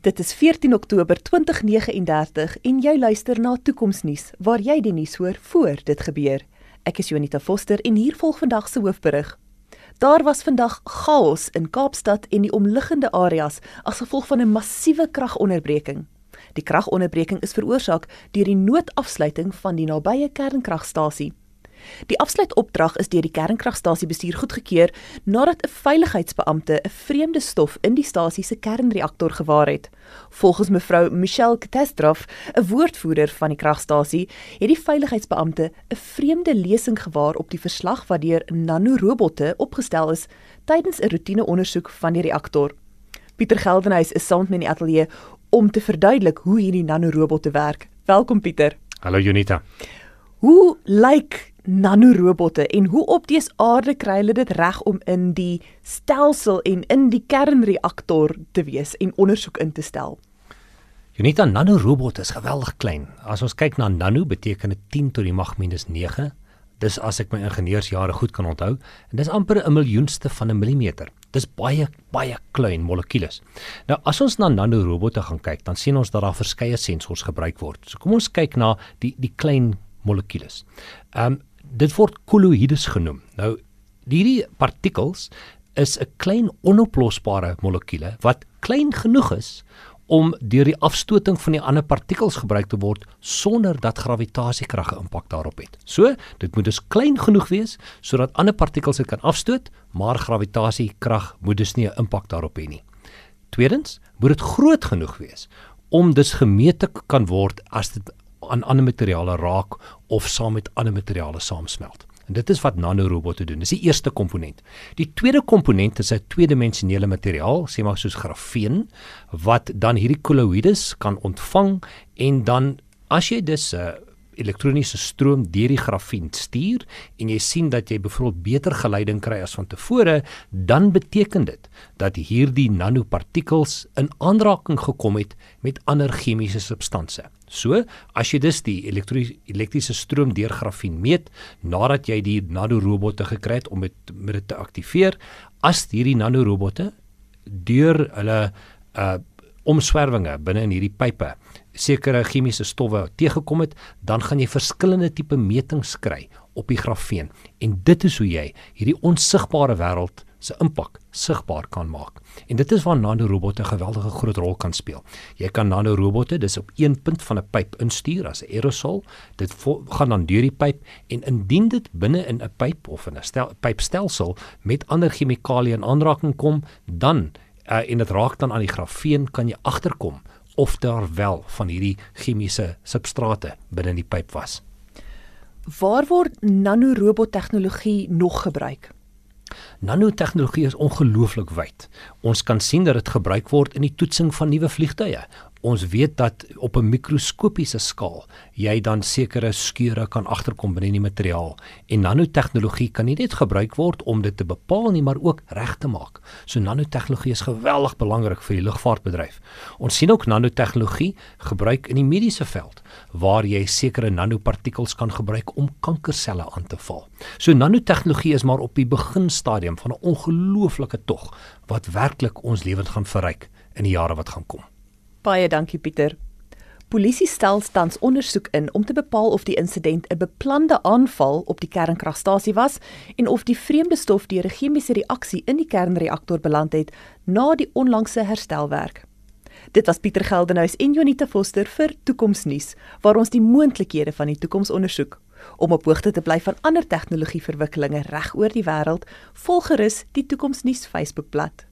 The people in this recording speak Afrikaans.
Dit is 14 Oktober 2039 en jy luister na Toekomsnuus waar jy die nuus hoor voor dit gebeur. Ek is Jonita Foster en hier volg vandag se hoofberig. Daar was vandag chaos in Kaapstad en die omliggende areas as gevolg van 'n massiewe kragonderbreking. Die kragonderbreking is veroorsaak deur die noodafsluiting van die nabye kernkragstasie. Die afsluitopdrag is deur die kernkragstasie bestuur goedgekeur nadat 'n veiligheidsbeampte 'n vreemde stof in die stasie se kernreaktor gewaar het. Volgens mevrou Michelle Katastrof, 'n woordvoerder van die kragstasie, het die veiligheidsbeampte 'n vreemde lesing gewaar op die verslag wat deur nanorobotte opgestel is tydens 'n roetineondersoek van die reaktor. Pieter Geldenhuys is saam met die ateljee om te verduidelik hoe hierdie nanorobotte werk. Welkom Pieter. Hallo Junita. Hoe lyk nanorobotte en hoe op dese aarde kry hulle dit reg om in die stelsel en in die kernreaktor te wees en ondersoek in te stel? Unita nanorobotte is geweldig klein. As ons kyk na nano beteken dit 10 tot die mag minus 9. Dis as ek my ingenieursjare goed kan onthou en dis amper 'n miljoenste van 'n millimeter. Dis baie baie klein molekules. Nou as ons na nanorobotte gaan kyk, dan sien ons dat daar verskeie sensors gebruik word. So kom ons kyk na die die klein molekules. Ehm um, dit word kolloïdes genoem. Nou hierdie partikels is 'n klein onoplosbare molekule wat klein genoeg is om deur die afstoting van die ander partikels gebruik te word sonder dat gravitasiekrag 'n impak daarop het. So, dit moet dus klein genoeg wees sodat ander partikels dit kan afstoot, maar gravitasiekrag moet dus nie 'n impak daarop hê nie. Tweedens, moet dit groot genoeg wees om dus gemeet te kan word as dit aan ander materiale raak of saam met ander materiale saamsmelt. En dit is wat nanorobotte doen. Dis die eerste komponent. Die tweede komponent is 'n tweedimensionele materiaal, sê maar soos grafeen, wat dan hierdie kolloïdes kan ontvang en dan as jy dus 'n uh, elektroniese stroom deur die grafien stuur en jy sien dat jy byvoorbeeld beter geleiding kry as van tevore, dan beteken dit dat hierdie nanopartikels in aanraking gekom het met ander chemiese substansies. So, as jy dus die elektriese stroom deur grafien meet nadat jy die nanorobotte gekry het om dit met dit te aktiveer, as hierdie nanorobotte deur hulle uh omswervinge binne in hierdie pype sekere chemiese stowwe teëgekom het, dan gaan jy verskillende tipe metings kry op die grafeen en dit is hoe jy hierdie onsigbare wêreld se impak sigbaar kan maak. En dit is waar nanorobotte 'n geweldige groot rol kan speel. Jy kan nanorobotte dis op een punt van 'n pyp instuur as 'n aerosol. Dit gaan dan deur die pyp en indien dit binne in 'n pyp of in 'n stel, pypstelsel met ander chemikalieë in aanraking kom, dan uh, en dit raak dan aan die grafeen kan jy agterkom of daar wel van hierdie chemiese substrate binne die pyp was. Waar word nanorobot tegnologie nog gebruik? Nanotegnologie is ongelooflik wyd. Ons kan sien dat dit gebruik word in die toetsing van nuwe vliegtye ons weet dat op 'n mikroskopiese skaal jy dan sekere skeure kan agterkom binne die materiaal en nanotegnologie kan nie net gebruik word om dit te bepaal nie maar ook reg te maak. So nanotegnologie is geweldig belangrik vir die lugvaartbedryf. Ons sien ook nanotegnologie gebruik in die mediese veld waar jy sekere nanopartikels kan gebruik om kankerselle aan te val. So nanotegnologie is maar op die beginstadium van 'n ongelooflike tog wat werklik ons lewens gaan verryk in die jare wat gaan kom. Baie dankie Pieter. Polisie stel tans ondersoek in om te bepaal of die insident 'n beplande aanval op die kernkragstasie was en of die vreemde stof deur 'n chemiese reaksie in die kernreaktor beland het na die onlangse herstelwerk. Dit was Pieter Geldenhuys en Jonita Foster vir Toekomsnuus waar ons die moontlikhede van die toekoms ondersoek. Om op hoogte te bly van ander tegnologieverwikkelinge reg oor die wêreld, volg gerus die Toekomsnuus Facebookblad.